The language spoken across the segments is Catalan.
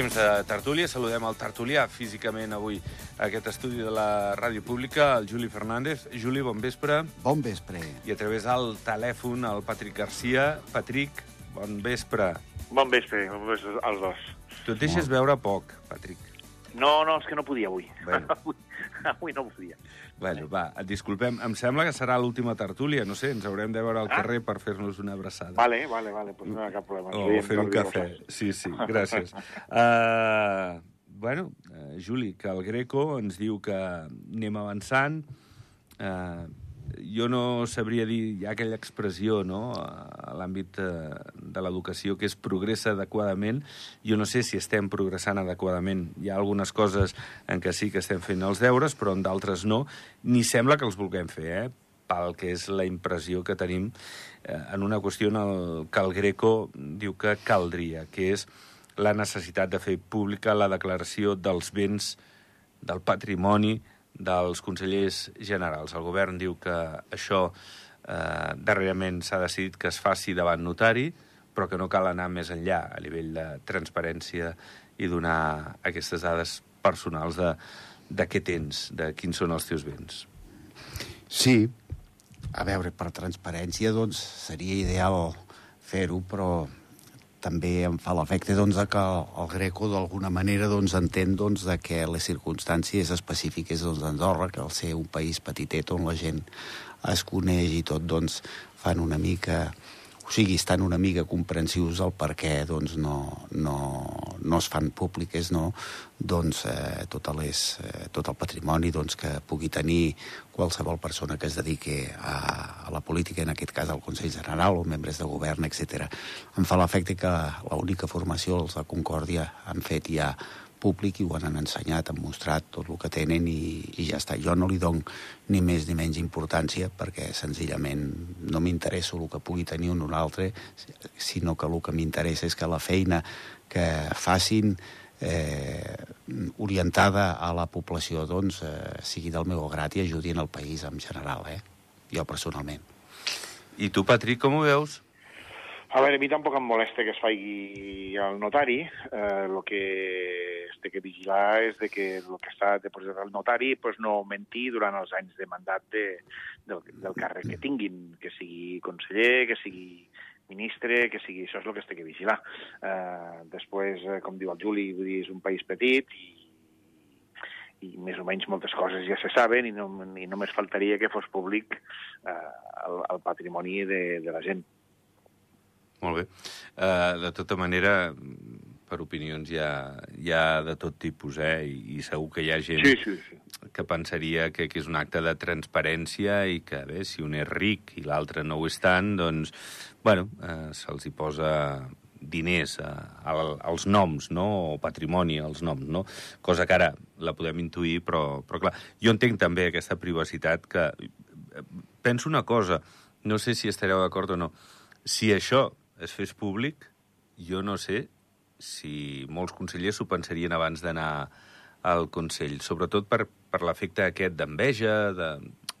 Temps de tertúlia. Saludem el tertulià físicament avui a aquest estudi de la Ràdio Pública, el Juli Fernández. Juli, bon vespre. Bon vespre. I a través del telèfon, el Patrick Garcia. Patrick, bon vespre. Bon vespre, bon vespre als dos. Tu et deixes veure poc, Patrick. No, no, és que no podia avui. Bueno. avui, avui no podia. Bueno, va, et disculpem. Em sembla que serà l'última tertúlia. No sé, ens haurem de veure al Ah. carrer per fer-nos una abraçada. Vale, vale, vale, pues no hi ha cap problema. O veiem fer un cafè. Sí, sí, gràcies. Uh, bueno, uh, Juli, que el Greco ens diu que anem avançant. Uh, jo no sabria dir, hi ha aquella expressió no, a l'àmbit uh, de l'educació que és progressa adequadament. Jo no sé si estem progressant adequadament. Hi ha algunes coses en què sí que estem fent els deures, però en d'altres no. Ni sembla que els vulguem fer, eh? pel que és la impressió que tenim eh, en una qüestió en el que el Greco diu que caldria, que és la necessitat de fer pública la declaració dels béns del patrimoni dels consellers generals. El govern diu que això eh, darrerament s'ha decidit que es faci davant notari, però que no cal anar més enllà a nivell de transparència i donar aquestes dades personals de, de què tens, de quins són els teus béns. Sí, a veure, per transparència, doncs, seria ideal fer-ho, però també em fa l'efecte doncs, que el Greco d'alguna manera doncs, entén doncs, de que les circumstàncies específiques doncs, d'Andorra, que al ser un país petitet on la gent es coneix i tot, doncs, fan una mica o sigui, estan una mica comprensius del per què doncs, no, no, no es fan públiques no? doncs, eh, totes les, eh, tot el patrimoni doncs, que pugui tenir qualsevol persona que es dediqui a, a la política, en aquest cas al Consell General o membres de govern, etc. Em fa l'efecte que l'única formació, els de Concòrdia, han fet ja públic i ho han ensenyat, han mostrat tot el que tenen i, i ja està. Jo no li dono ni més ni menys importància perquè senzillament no m'interessa el que pugui tenir un o un altre, sinó que el que m'interessa és que la feina que facin eh, orientada a la població doncs, eh, sigui del meu grat i ajudin el país en general, eh? jo personalment. I tu, Patrick, com ho veus? A veure, a mi tampoc em molesta que es faci al notari. Eh, el que es té que vigilar és de que el que està depositat al notari pues, no mentir durant els anys de mandat de, del, del càrrec que tinguin, que sigui conseller, que sigui ministre, que sigui... Això és el que es té que vigilar. Eh, després, eh, com diu el Juli, vull dir, és un país petit i i més o menys moltes coses ja se saben i, no, i només faltaria que fos públic eh, el, el patrimoni de, de la gent. Molt bé. Uh, de tota manera, per opinions hi ha, hi ha de tot tipus, eh? I, I segur que hi ha gent Sí, sí, sí. que pensaria que, que és un acte de transparència i que, bé, si un és ric i l'altre no ho és tant, doncs, bueno, eh, se'ls hi posa diners a, a, als noms, no?, o patrimoni als noms, no? Cosa que ara la podem intuir, però, però clar, jo entenc també aquesta privacitat que... Penso una cosa, no sé si estareu d'acord o no, si això es fes públic, jo no sé si molts consellers s'ho pensarien abans d'anar al Consell, sobretot per, per l'efecte aquest d'enveja, de,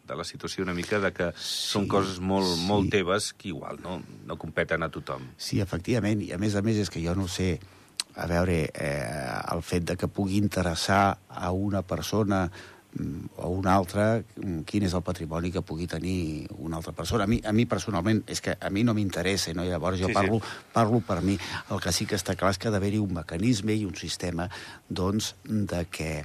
de la situació una mica de que sí, són coses molt, sí. molt teves que igual no, no competen a tothom. Sí, efectivament, i a més a més és que jo no sé, a veure, eh, el fet de que pugui interessar a una persona o una altra, mm, quin és el patrimoni que pugui tenir una altra persona. A mi, a mi personalment, és que a mi no m'interessa, no? llavors jo sí, parlo, sí. parlo per mi. El que sí que està clar és que ha d'haver-hi un mecanisme i un sistema doncs, de que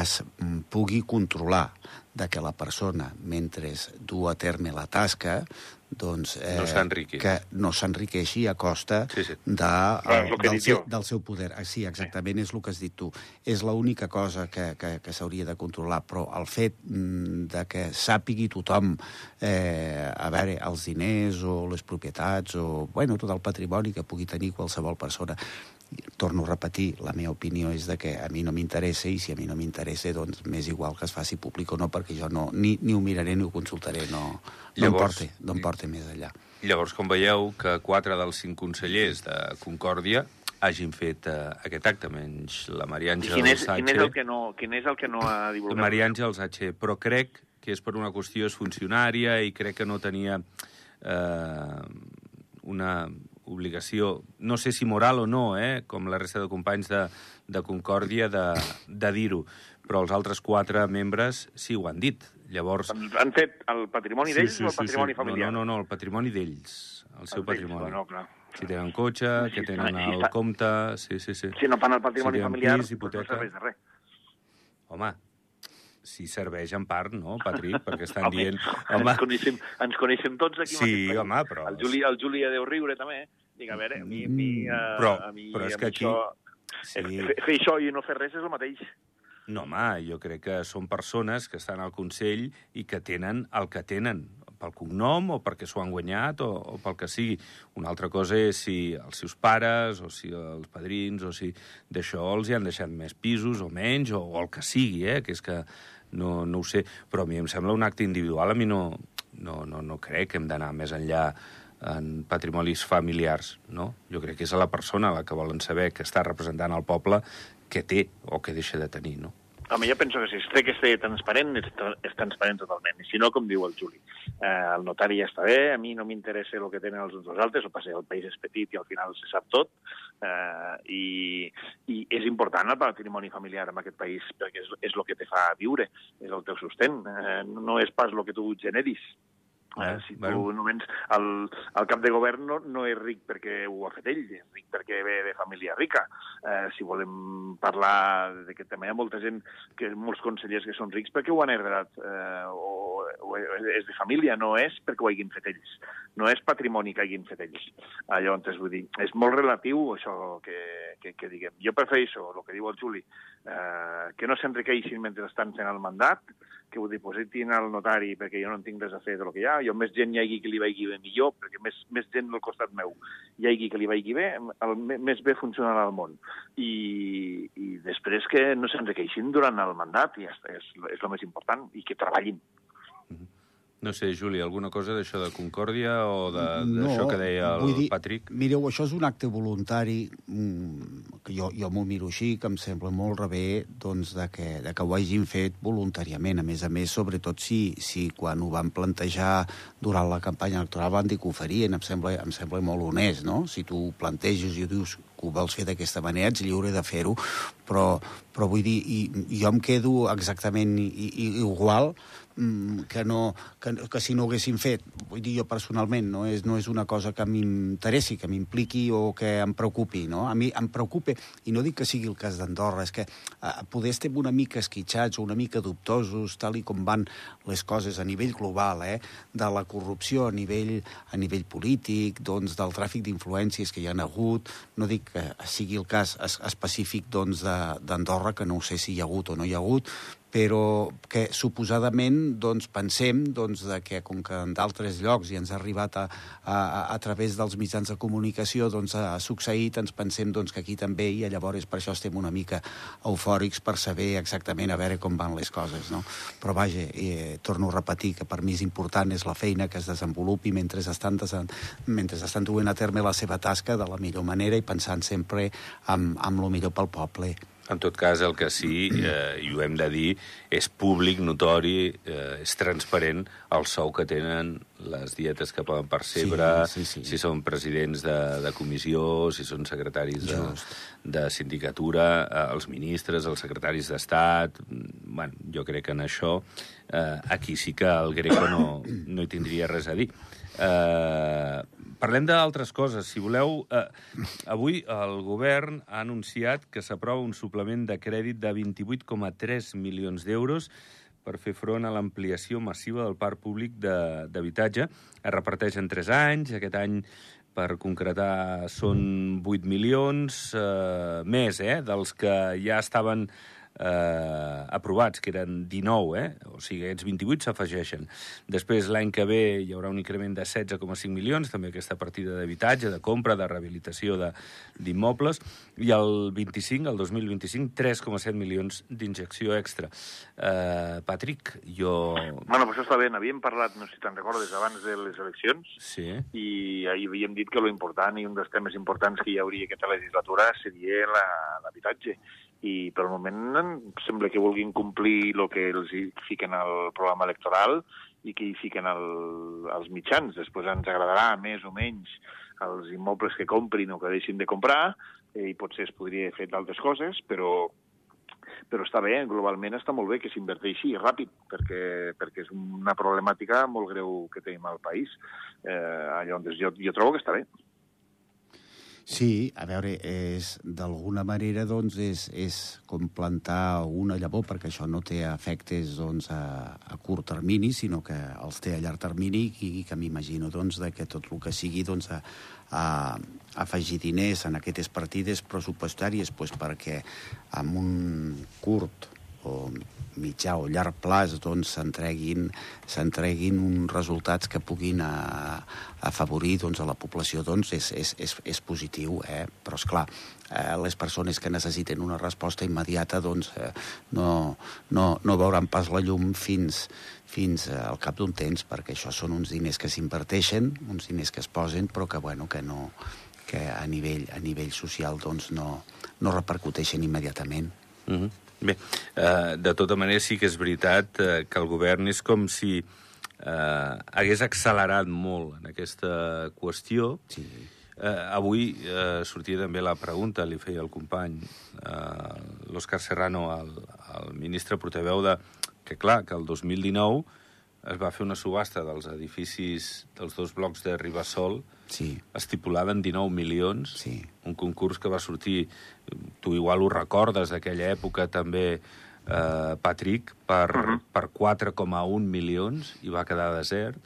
es mm, pugui controlar de que la persona, mentre du a terme la tasca, doncs, No s'enriqueixi. que no s'enriqueixi a costa Sí, sí. de, Clar, el he del, seu, del seu poder. Ah, Sí, exactament, és el que has dit tu. És l'única cosa que, que, que s'hauria de controlar, però el fet mm, de que sàpigui tothom, eh, a veure, els diners o les propietats o, bueno, tot el patrimoni que pugui tenir qualsevol persona, torno a repetir, la meva opinió és de que a mi no m'interessa i si a mi no m'interessa, doncs m'és igual que es faci públic o no, perquè jo no, ni, ni ho miraré ni ho consultaré, no, no, Llavors- em, porta, no em més allà. Llavors, com veieu, que quatre dels cinc consellers de Concòrdia hagin fet eh, aquest acte, menys la Maria Àngels quin és, quin, és el que no, quin és el que no ha divulgat? Maria Àngels H. Però crec que és per una qüestió és funcionària i crec que no tenia eh, una, obligació, no sé si moral o no, eh, com la resta de companys de, de Concòrdia, de, de dir-ho, però els altres quatre membres sí ho han dit. Llavors... Han, fet el patrimoni sí, d'ells sí, o el patrimoni sí. familiar? No, no, no, el patrimoni d'ells, el seu El patrimoni. Bueno, clar. Si tenen cotxe, Sí, que sí, tenen el fa- compte... Sí, sí, sí. Si no fan el patrimoni Si familiar, pis, doncs no hipoteca. serveix de res. Home, si serveix en part, no, Patrick? Perquè estan Home, dient... Ens coneixem, ens coneixem tots aquí. Sí, país. home, però- El Juli, el Juli ja deu riure, també. Dic, a veure, a mi... A mi, Mm, però- a mi, però és que aquí- Això, Sí. fer, fer això i no fer res és el mateix. No, home, jo crec que són persones que estan al Consell i que tenen el que tenen, pel cognom o perquè s'ho han guanyat o, o pel que sigui. Una altra cosa és si els seus pares o si els padrins o si d'això els hi han deixat més pisos o menys o, o el que sigui, eh? que és que no, no ho sé. Però a mi em sembla un acte individual, a mi no, no, no, no crec que hem d'anar més enllà en patrimonis familiars, no? Jo crec que és a la persona la que volen saber que està representant el poble que té o que deixa de tenir, no? Home, jo penso que si es té que ser transparent, és, és transparent totalment. I si no, com diu el Juli, eh, el notari ja està bé, a mi no m'interessa el que tenen els uns dels altres, el passe, el país és petit i al final se sap tot, eh, i, i és important el patrimoni familiar en aquest país, perquè és, és el que te fa viure, és el teu sostén, eh, no és pas el que tu generis. Eh, si tu bueno. només el, el cap de govern no, no és ric perquè ho ha fet ell, és ric perquè ve de família rica. Eh, si volem parlar de que també hi ha molta gent, que molts consellers que són rics perquè ho han heredat eh, o, o és de família, no és perquè ho hagin fet ells. No és patrimoni que hagin fet ells. Ah, llavors, vull dir, és molt relatiu això que, que, que diguem. Jo prefereixo el que diu el Juli, eh, que no s'enriqueixin mentre estan fent el mandat, que ho dipositin al notari perquè jo no en tinc res a fer de lo que hi ha, jo més gent hi hagi que li vagi bé millor, perquè més, més gent al costat meu hi hagi que li vagi bé, el, més bé funcionarà el món. I, i després que no s'enriqueixin durant el mandat, i ja està, és, és el més important, i que treballin. No sé, Juli, alguna cosa d'això de Concòrdia o de- No, d'això que deia el vull dir, Patrick? Mireu, això és un acte voluntari mm, que jo, jo m'ho miro així, que em sembla molt rebé doncs, de, que, de que ho hagin fet voluntàriament. A més a més, sobretot si, si quan ho van plantejar durant la campanya electoral van dir que ho farien, em sembla, em sembla molt honest, no? Si tu ho planteges i ho dius que ho vols fer d'aquesta manera, ets lliure de fer-ho, però, però vull dir, i, jo em quedo exactament i, i, igual que, no, que, que si no ho haguessin fet. Vull dir, jo personalment no és, no és una cosa que m'interessi, que m'impliqui o que em preocupi. No? A mi em preocupa, i no dic que sigui el cas d'Andorra, és que eh, poder estem una mica esquitxats o una mica dubtosos, tal i com van les coses a nivell global, eh? de la corrupció a nivell, a nivell polític, doncs, del tràfic d'influències que hi han hagut. No dic que sigui el cas es, específic doncs, d'Andorra, que no ho sé si hi ha hagut o no hi ha hagut, però que suposadament doncs, pensem doncs, de que com que en d'altres llocs i ens ha arribat a, a, a través dels mitjans de comunicació doncs, ha succeït, ens pensem doncs, que aquí també i llavors per això estem una mica eufòrics per saber exactament a veure com van les coses. No? Però vaja, eh, torno a repetir que per mi és important és la feina que es desenvolupi mentre estan, desen... mentre estan duent a terme la seva tasca de la millor manera i pensant sempre amb, amb el millor pel poble. En tot cas, el que sí, eh, i ho hem de dir, és públic, notori, eh, és transparent el sou que tenen, les dietes que poden percebre, Sí, sí, sí. si són presidents de, de comissió, si són secretaris de, Just. de sindicatura, eh, els ministres, els secretaris d'Estat... Mm, Bueno, jo crec que en això eh, aquí sí que el Greco no, no hi tindria res a dir. Eh, parlem d'altres coses. Si voleu, eh, avui el govern ha anunciat que s'aprova un suplement de crèdit de 28,3 milions d'euros per fer front a l'ampliació massiva del parc públic d'habitatge. Es reparteix en 3 anys. Aquest any, per concretar, són 8 milions, eh, més, eh, dels que ja estaven eh, aprovats, que eren 19, eh? o sigui, aquests 28 s'afegeixen. Després, l'any que ve, hi haurà un increment de 16,5 milions, també aquesta partida d'habitatge, de compra, de rehabilitació de- d'immobles, i el 25, el 2025, 3,7 milions d'injecció extra. Eh, Patrick, jo... Bueno, pues això està bé, n'havíem parlat, no sé si te'n recordes, abans de les eleccions, Sí, i ahir havíem dit que lo important i un dels temes importants que hi hauria aquesta legislatura seria la- l'habitatge. I per al moment em sembla que vulguin complir el que els hi fiquen al programa electoral i que hi fiquen el, els mitjans. Després ens agradarà més o menys als immobles que comprin o que deixin de comprar, eh, i potser es podria fer d'altres coses, però però està bé, globalment està molt bé que s'inverteixi ràpid, perquè, perquè és una problemàtica molt greu que tenim al país. Eh, llavors, jo, jo trobo que està bé. Sí, a veure, és d'alguna manera doncs, és, és com plantar una llavor, perquè això no té efectes doncs, a, a curt termini, sinó que els té a llarg termini i que m'imagino doncs, de que tot el que sigui doncs, a, a afegir diners en aquestes partides pressupostàries doncs, perquè amb un curt o mitjà o llarg plaç doncs, s'entreguin uns resultats que puguin a, afavorir doncs, a la població doncs, és, és, és, és positiu, eh? però és clar, eh, les persones que necessiten una resposta immediata doncs, eh, no, no, no veuran pas la llum fins, fins al cap d'un temps, perquè això són uns diners que s'inverteixen, uns diners que es posen, però que, bueno, que, no, que a nivell, a nivell social doncs, no, no repercuteixen immediatament. Mm -hmm. Bé, eh, de tota manera sí que és veritat eh, que el govern és com si eh, hagués accelerat molt en aquesta qüestió. Sí. Eh, avui eh, sortia també la pregunta, li feia el company, eh, l'Òscar Serrano, al, al ministre portaveu, de, que clar, que el 2019 es va fer una subhasta dels edificis dels dos blocs de Ribasol, sí. estipulada en 19 milions, Sí. un concurs que va sortir, tu igual ho recordes d'aquella època també, eh, Patrick, per, uh -huh. per 4,1 milions i va quedar desert,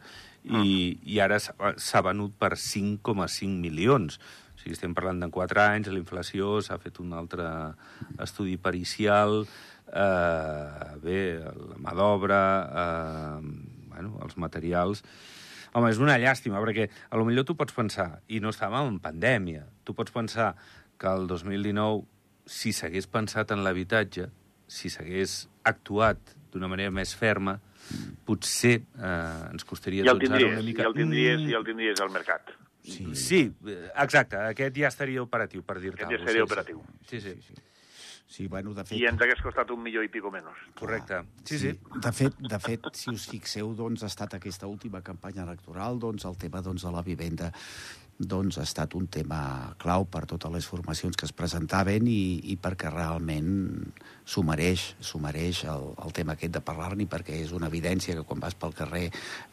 i, uh -huh. i ara s'ha s'ha venut per 5,5 milions. O sigui, estem parlant de 4 anys, la inflació, s'ha fet un altre estudi pericial, eh, bé, la mà d'obra, eh, bueno, els materials... Home, és una llàstima, perquè a lo millor tu pots pensar, i no estàvem en pandèmia, tu pots pensar que el 2019, si s'hagués pensat en l'habitatge, si s'hagués actuat d'una manera més ferma, potser eh, ens costaria Ja ara tindries, una mica... ja el tindries, Mm, ja el tindries al mercat. Sí. Sí, exacte, aquest ja estaria operatiu, per dir-te Aquest ja seria cosa. operatiu. Sí, sí, sí. Sí, bueno, de fet... I ens hagués costat un milió i pico menys. correcte. Sí, sí. De fet, de fet, si us fixeu, doncs, ha estat aquesta última campanya electoral, doncs, el tema doncs, de la vivenda doncs, ha estat un tema clau per totes les formacions que es presentaven i, i perquè realment s'ho mereix, mereix el, el tema aquest de parlar-ne, perquè és una evidència que quan vas pel carrer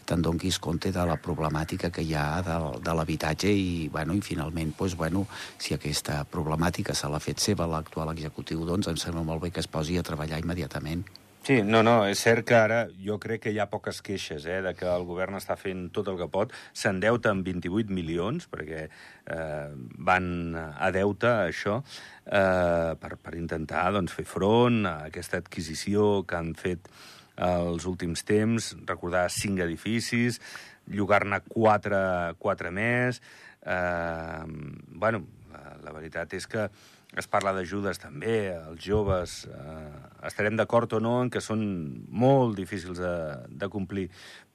te'n donquis compte de la problemàtica que hi ha de, de l'habitatge i, bueno, i finalment, doncs, bueno, si aquesta problemàtica se l'ha fet seva l'actual executiu, doncs em sembla molt bé que es posi a treballar immediatament. Sí, no, no, és cert que ara jo crec que hi ha poques queixes eh, de que el govern està fent tot el que pot. S'endeuta amb 28 milions, perquè eh, van a deute, això, eh, per, per intentar doncs, fer front a aquesta adquisició que han fet els últims temps, recordar cinc edificis, llogar-ne quatre, quatre més... Eh, bueno, la, la veritat és que es parla d'ajudes també als joves. Eh, estarem d'acord o no en que són molt difícils de, de complir,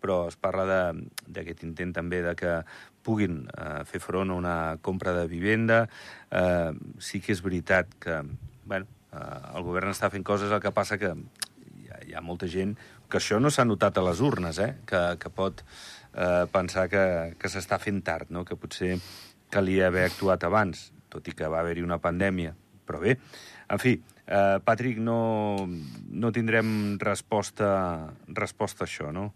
però es parla d'aquest intent també de que puguin eh, fer front a una compra de vivenda. Eh, sí que és veritat que bueno, eh, el govern està fent coses, el que passa que hi ha, hi ha molta gent que això no s'ha notat a les urnes, eh? que, que pot eh, pensar que, que s'està fent tard, no? que potser calia haver actuat abans, tot i que va haver-hi una pandèmia. Però bé, en fi, eh, Patrick, no, no tindrem resposta, resposta a això, no?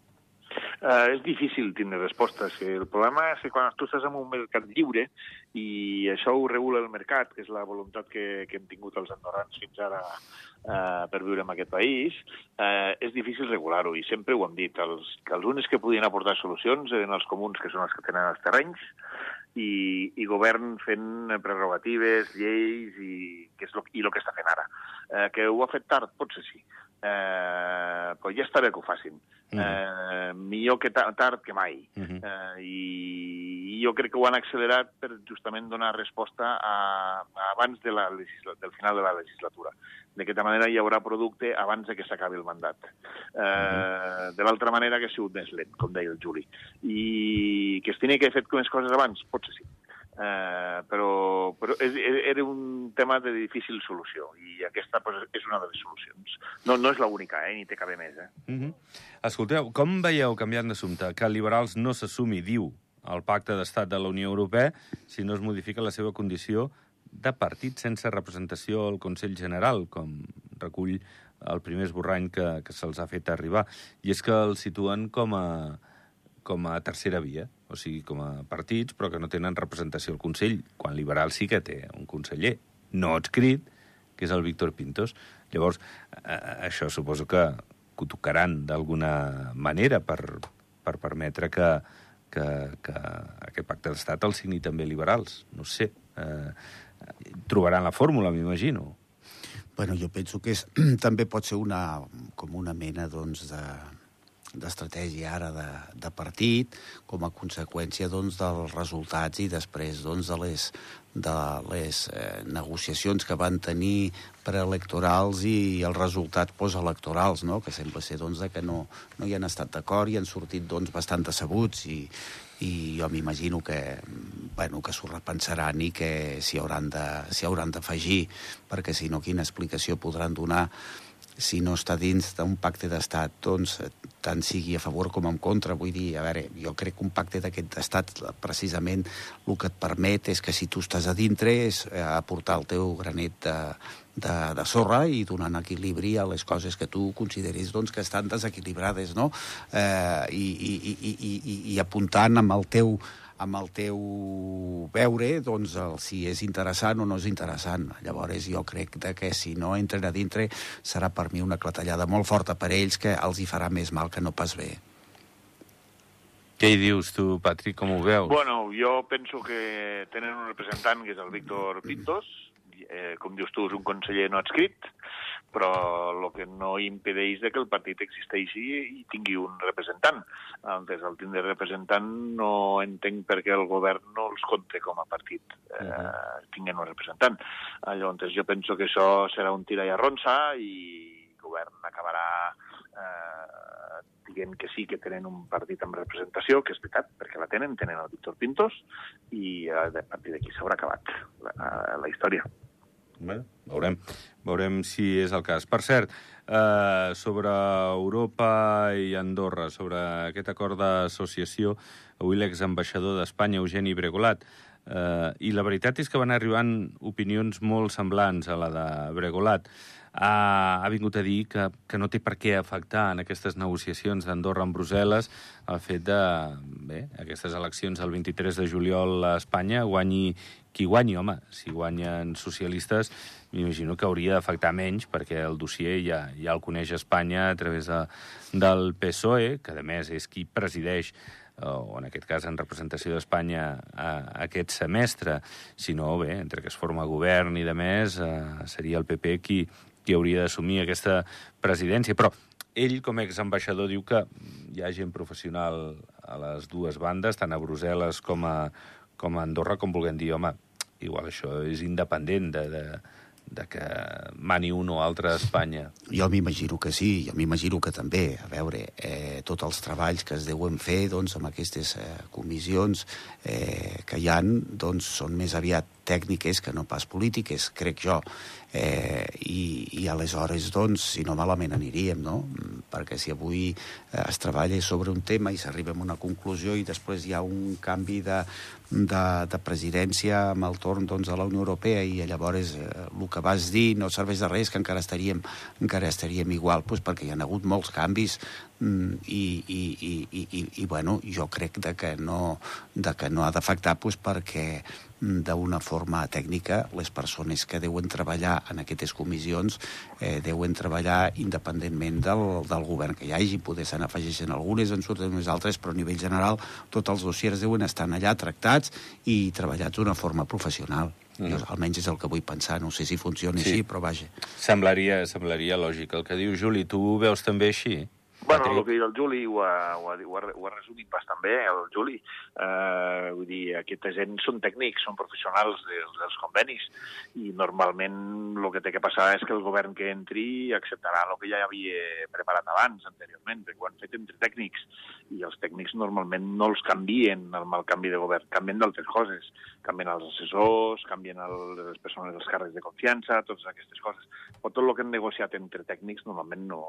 Uh, és difícil tindre respostes. El problema és que quan tu estàs en un mercat lliure i això ho regula el mercat, que és la voluntat que, que hem tingut els andorrans fins ara uh, per viure en aquest país, uh, és difícil regular-ho i sempre ho hem dit. Els, els únics que podien aportar solucions eren els comuns, que són els que tenen els terrenys, i, i govern fent prerrogatives, lleis i, que és lo, i el que està fent ara. Eh, que ho ha fet tard? Potser sí. Eh, però ja està bé que ho facin. Mhm. Eh, millor que ta tard que mai. Mhm. Eh, i, I jo crec que ho han accelerat per justament donar resposta a, a abans de la del final de la legislatura. D'aquesta manera hi haurà producte abans de que s'acabi el mandat. Eh, De l'altra manera que ha sigut més lent, com deia el Juli. I que es tenia que haver fet més coses abans? Potser sí. Eh, però però és, era un tema de difícil solució i aquesta pues, és una de les solucions. No, no és l'única, eh, ni té cabe més. Eh? Mm -hmm. Escolteu, com veieu, canviant d'assumpte, que Liberals no s'assumi, diu el pacte d'estat de la Unió Europea si no es modifica la seva condició de partit sense representació al Consell General, com recull el primer esborrany que, que se'ls ha fet arribar. I és que els situen com a, com a tercera via, o sigui, com a partits, però que no tenen representació al Consell, quan Liberal sí que té un conseller no adscrit, que és el Víctor Pintos. Llavors, eh, això suposo que, tocaran d'alguna manera per, per permetre que, que, que aquest pacte d'estat el signi també liberals. No sé. Eh, trobaran la fórmula, m'imagino. Bueno, jo penso que és, també pot ser una, com una mena doncs, de, d'estratègia ara de, de partit com a conseqüència doncs, dels resultats i després doncs, de les, de les eh, negociacions que van tenir preelectorals i els resultats postelectorals, no? que sembla ser doncs, que no, no hi han estat d'acord i han sortit doncs, bastant decebuts i, i jo m'imagino que, bueno, que s'ho repensaran i que s'hi hauran d'afegir, perquè si no, quina explicació podran donar si no està dins d'un pacte d'estat, doncs tant sigui a favor com en contra. Vull dir, a veure, jo crec que un pacte d'aquest estat precisament el que et permet és que si tu estàs a dintre és eh, aportar el teu granet de, de, de sorra i donant equilibri a les coses que tu consideris doncs, que estan desequilibrades, no? Eh, i, i, i, i, i apuntant amb el teu amb el teu veure doncs, el, si és interessant o no és interessant. Llavors jo crec que si no entren a dintre serà per mi una clatellada molt forta per ells que els hi farà més mal que no pas bé. Què hi dius tu, Patrick, com ho veus? Bueno, jo penso que tenen un representant que és el Víctor Pintos, eh, com dius tu, és un conseller no adscrit, però el que no impedeix que el partit existeixi i tingui un representant. Antes, el tindre representant no entenc per què el govern no els compte com a partit, eh, uh -huh. tinguin un representant. Llavors, jo penso que això serà un tira i arronsa i el govern acabarà eh, dient que sí que tenen un partit amb representació, que és veritat, perquè la tenen, tenen el Víctor Pintos, i a partir d'aquí s'haurà acabat la, la història. Bé, veurem, veurem si és el cas. Per cert, eh, sobre Europa i Andorra, sobre aquest acord d'associació, avui l'exambaixador d'Espanya, Eugeni Bregolat, eh, i la veritat és que van arribant opinions molt semblants a la de Bregolat. Ha, ha vingut a dir que, que no té per què afectar en aquestes negociacions d'Andorra amb Brussel·les el fet de, bé, aquestes eleccions el 23 de juliol a Espanya guanyi qui guanyi, home, si guanyen socialistes, m'imagino que hauria d'afectar menys, perquè el dossier ja, ja el coneix Espanya a través de, del PSOE, que a més és qui presideix o en aquest cas en representació d'Espanya aquest semestre, si no, bé, entre que es forma govern i de més, eh, seria el PP qui, qui hauria d'assumir aquesta presidència. Però ell, com a exambaixador, diu que hi ha gent professional a les dues bandes, tant a Brussel·les com a, com a Andorra, com vulguem dir, home, igual això és independent de, de, de que mani un o altre a Espanya. Jo m'imagino que sí, jo m'imagino que també. A veure, eh, tots els treballs que es deuen fer doncs, amb aquestes eh, comissions eh, que hi han doncs, són més aviat tècniques que no pas polítiques, crec jo. Eh, i, I aleshores, doncs, si no malament aniríem, no? Perquè si avui eh, es treballa sobre un tema i s'arriba a una conclusió i després hi ha un canvi de, de, de presidència amb el torn doncs, a la Unió Europea i llavors eh, el que vas dir no serveix de res, que encara estaríem, encara estaríem igual, doncs, perquè hi ha hagut molts canvis i, i, i, i, i, i bueno, jo crec de que no, de que no ha d'afectar doncs, perquè d'una forma tècnica les persones que deuen treballar en aquestes comissions eh, deuen treballar independentment del, del govern que hi hagi, poder se n'afegeixen algunes, en surten unes altres, però a nivell general tots els dossiers deuen estar allà tractats i treballats d'una forma professional. Mm. Jo, almenys és el que vull pensar, no sé si funciona sí. així, però vaja. Semblaria, semblaria lògic el que diu Juli. Tu ho veus també així? Bueno, el que el Juli ho ha, ho ha, ho ha, ho ha resumit bastant bé, el Juli. Uh, vull dir, aquesta gent són tècnics, són professionals dels, dels convenis, i normalment el que té que passar és que el govern que entri acceptarà el que ja havia preparat abans, anteriorment, perquè ho han fet entre tècnics, i els tècnics normalment no els canvien amb el canvi de govern, canvien d'altres coses. Canvien els assessors, canvien el, les persones dels càrrecs de confiança, totes aquestes coses. Però tot el que han negociat entre tècnics normalment no,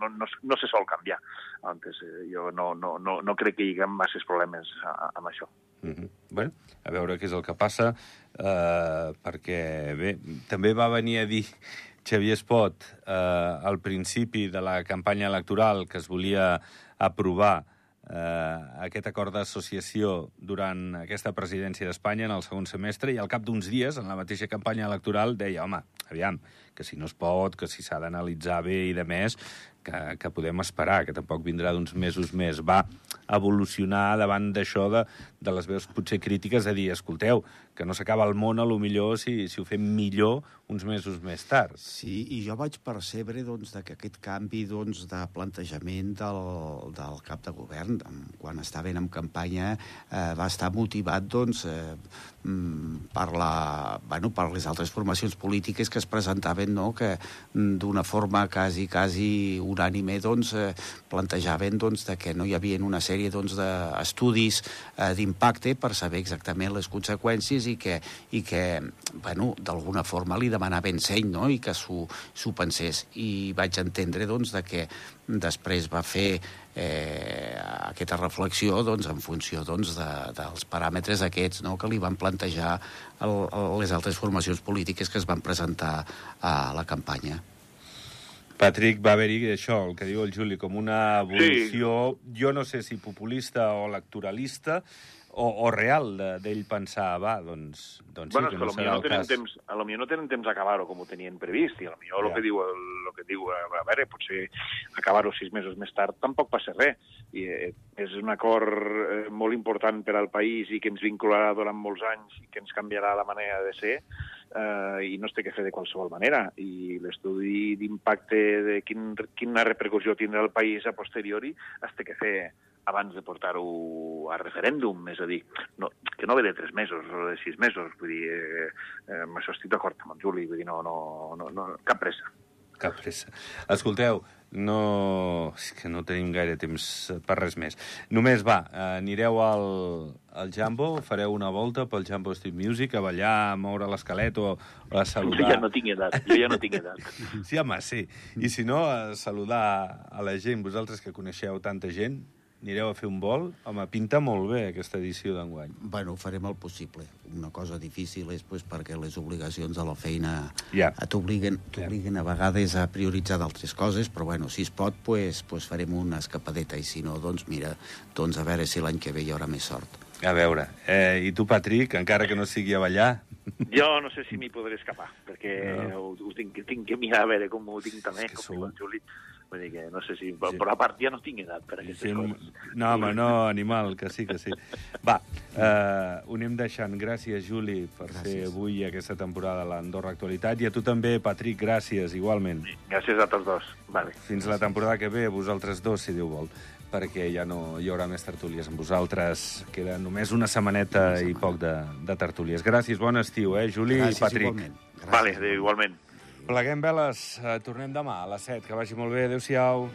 no, no, no se sol canviar. Antes, eh, jo no, no, no, no crec que hi hagi masses problemes amb això. Mm -hmm. bueno, a veure què és el que passa, eh, perquè, bé, també va venir a dir Xavier Espot eh, al principi de la campanya electoral que es volia aprovar eh, aquest acord d'associació durant aquesta presidència d'Espanya en el segon semestre i al cap d'uns dies, en la mateixa campanya electoral, deia, home, aviam, que si no es pot, que si s'ha d'analitzar bé i de més, que, que podem esperar, que tampoc vindrà d'uns mesos més. Va evolucionar davant d'això de, de les veus potser crítiques a dir, escolteu, que no s'acaba el món a lo millor si, si ho fem millor uns mesos més tard. Sí, i jo vaig percebre doncs, que aquest canvi doncs, de plantejament del, del cap de govern, quan estaven en campanya, eh, va estar motivat doncs, eh, mm, per, la, bueno, per les altres formacions polítiques que es presentaven, no? que mm, d'una forma quasi, quasi unànime doncs, eh, plantejaven doncs, de que no hi havia una sèrie doncs, d'estudis eh, d'impacte per saber exactament les conseqüències i que, i que bueno, d'alguna forma li demanaven seny no? i que s'ho pensés. I vaig entendre doncs, de que després va fer eh, aquesta reflexió doncs, en funció doncs, de, dels paràmetres aquests no? que li van plantejar el, el, les altres formacions polítiques que es van presentar a la campanya. Patrick, va haver-hi això, el que diu el Juli, com una evolució, sí. jo no sé si populista o electoralista, o, o real d'ell pensar, va, doncs, doncs bueno, sí, que no serà no el cas. Temps, a lo millor no tenen temps d'acabar-ho com ho tenien previst, i a lo millor ja. el que diu, el, que diu a, a veure, potser acabar-ho sis mesos més tard tampoc passa res. I, eh, és un acord eh, molt important per al país i que ens vincularà durant molts anys i que ens canviarà la manera de ser, eh, i no es té que fer de qualsevol manera. I l'estudi d'impacte de quin, quina repercussió tindrà el país a posteriori es té que fer abans de portar-ho a referèndum, és a dir, no, que no ve de tres mesos o de sis mesos, vull dir, eh, eh, això estic d'acord amb el Juli, vull dir, no, no, no, no, cap pressa. Cap pressa. Escolteu, no... És que no tenim gaire temps per res més. Només, va, anireu al, al Jambo, fareu una volta pel Jambo Street Music, a ballar, a moure l'esquelet o, o a saludar... Jo ja no tinc edat, jo ja no tinc edat. sí, home, sí. I si no, a saludar a la gent, vosaltres que coneixeu tanta gent, Anireu a fer un vol? Home, pinta molt bé aquesta edició d'enguany. Bueno, farem el possible. Una cosa difícil és pues, perquè les obligacions de la feina yeah. t'obliguen yeah. a vegades a prioritzar d'altres coses, però bueno, si es pot, pues, pues farem una escapadeta, i si no, doncs mira, doncs a veure si l'any que ve hi haurà més sort. A veure, eh, i tu, Patrick, encara que no sigui a ballar? Jo no sé si m'hi podré escapar, perquè no. ho, ho tinc, tinc que mirar a veure com ho tinc també, com sou... el Juli. Vull dir que no sé si... Sí. Però a part ja no tinc edat per aquestes sí, coses. No, home, no, animal, que sí, que sí. Va, eh, ho anem deixant. Gràcies, Juli, per gràcies. fer avui aquesta temporada a l'Andorra Actualitat. I a tu també, Patrick, gràcies, igualment. Sí, gràcies a tots dos. Vale. Fins la temporada que ve, vosaltres dos, si Déu vol perquè ja no hi haurà més tertúlies amb vosaltres. Queda només una setmaneta i poc de, de tertúlies. Gràcies, bon estiu, eh, Juli Gràcies, i Patrick. Igualment. Gràcies. Vale, igualment. Pleguem veles. Eh, tornem demà a les 7. Que vagi molt bé. Adéu-siau.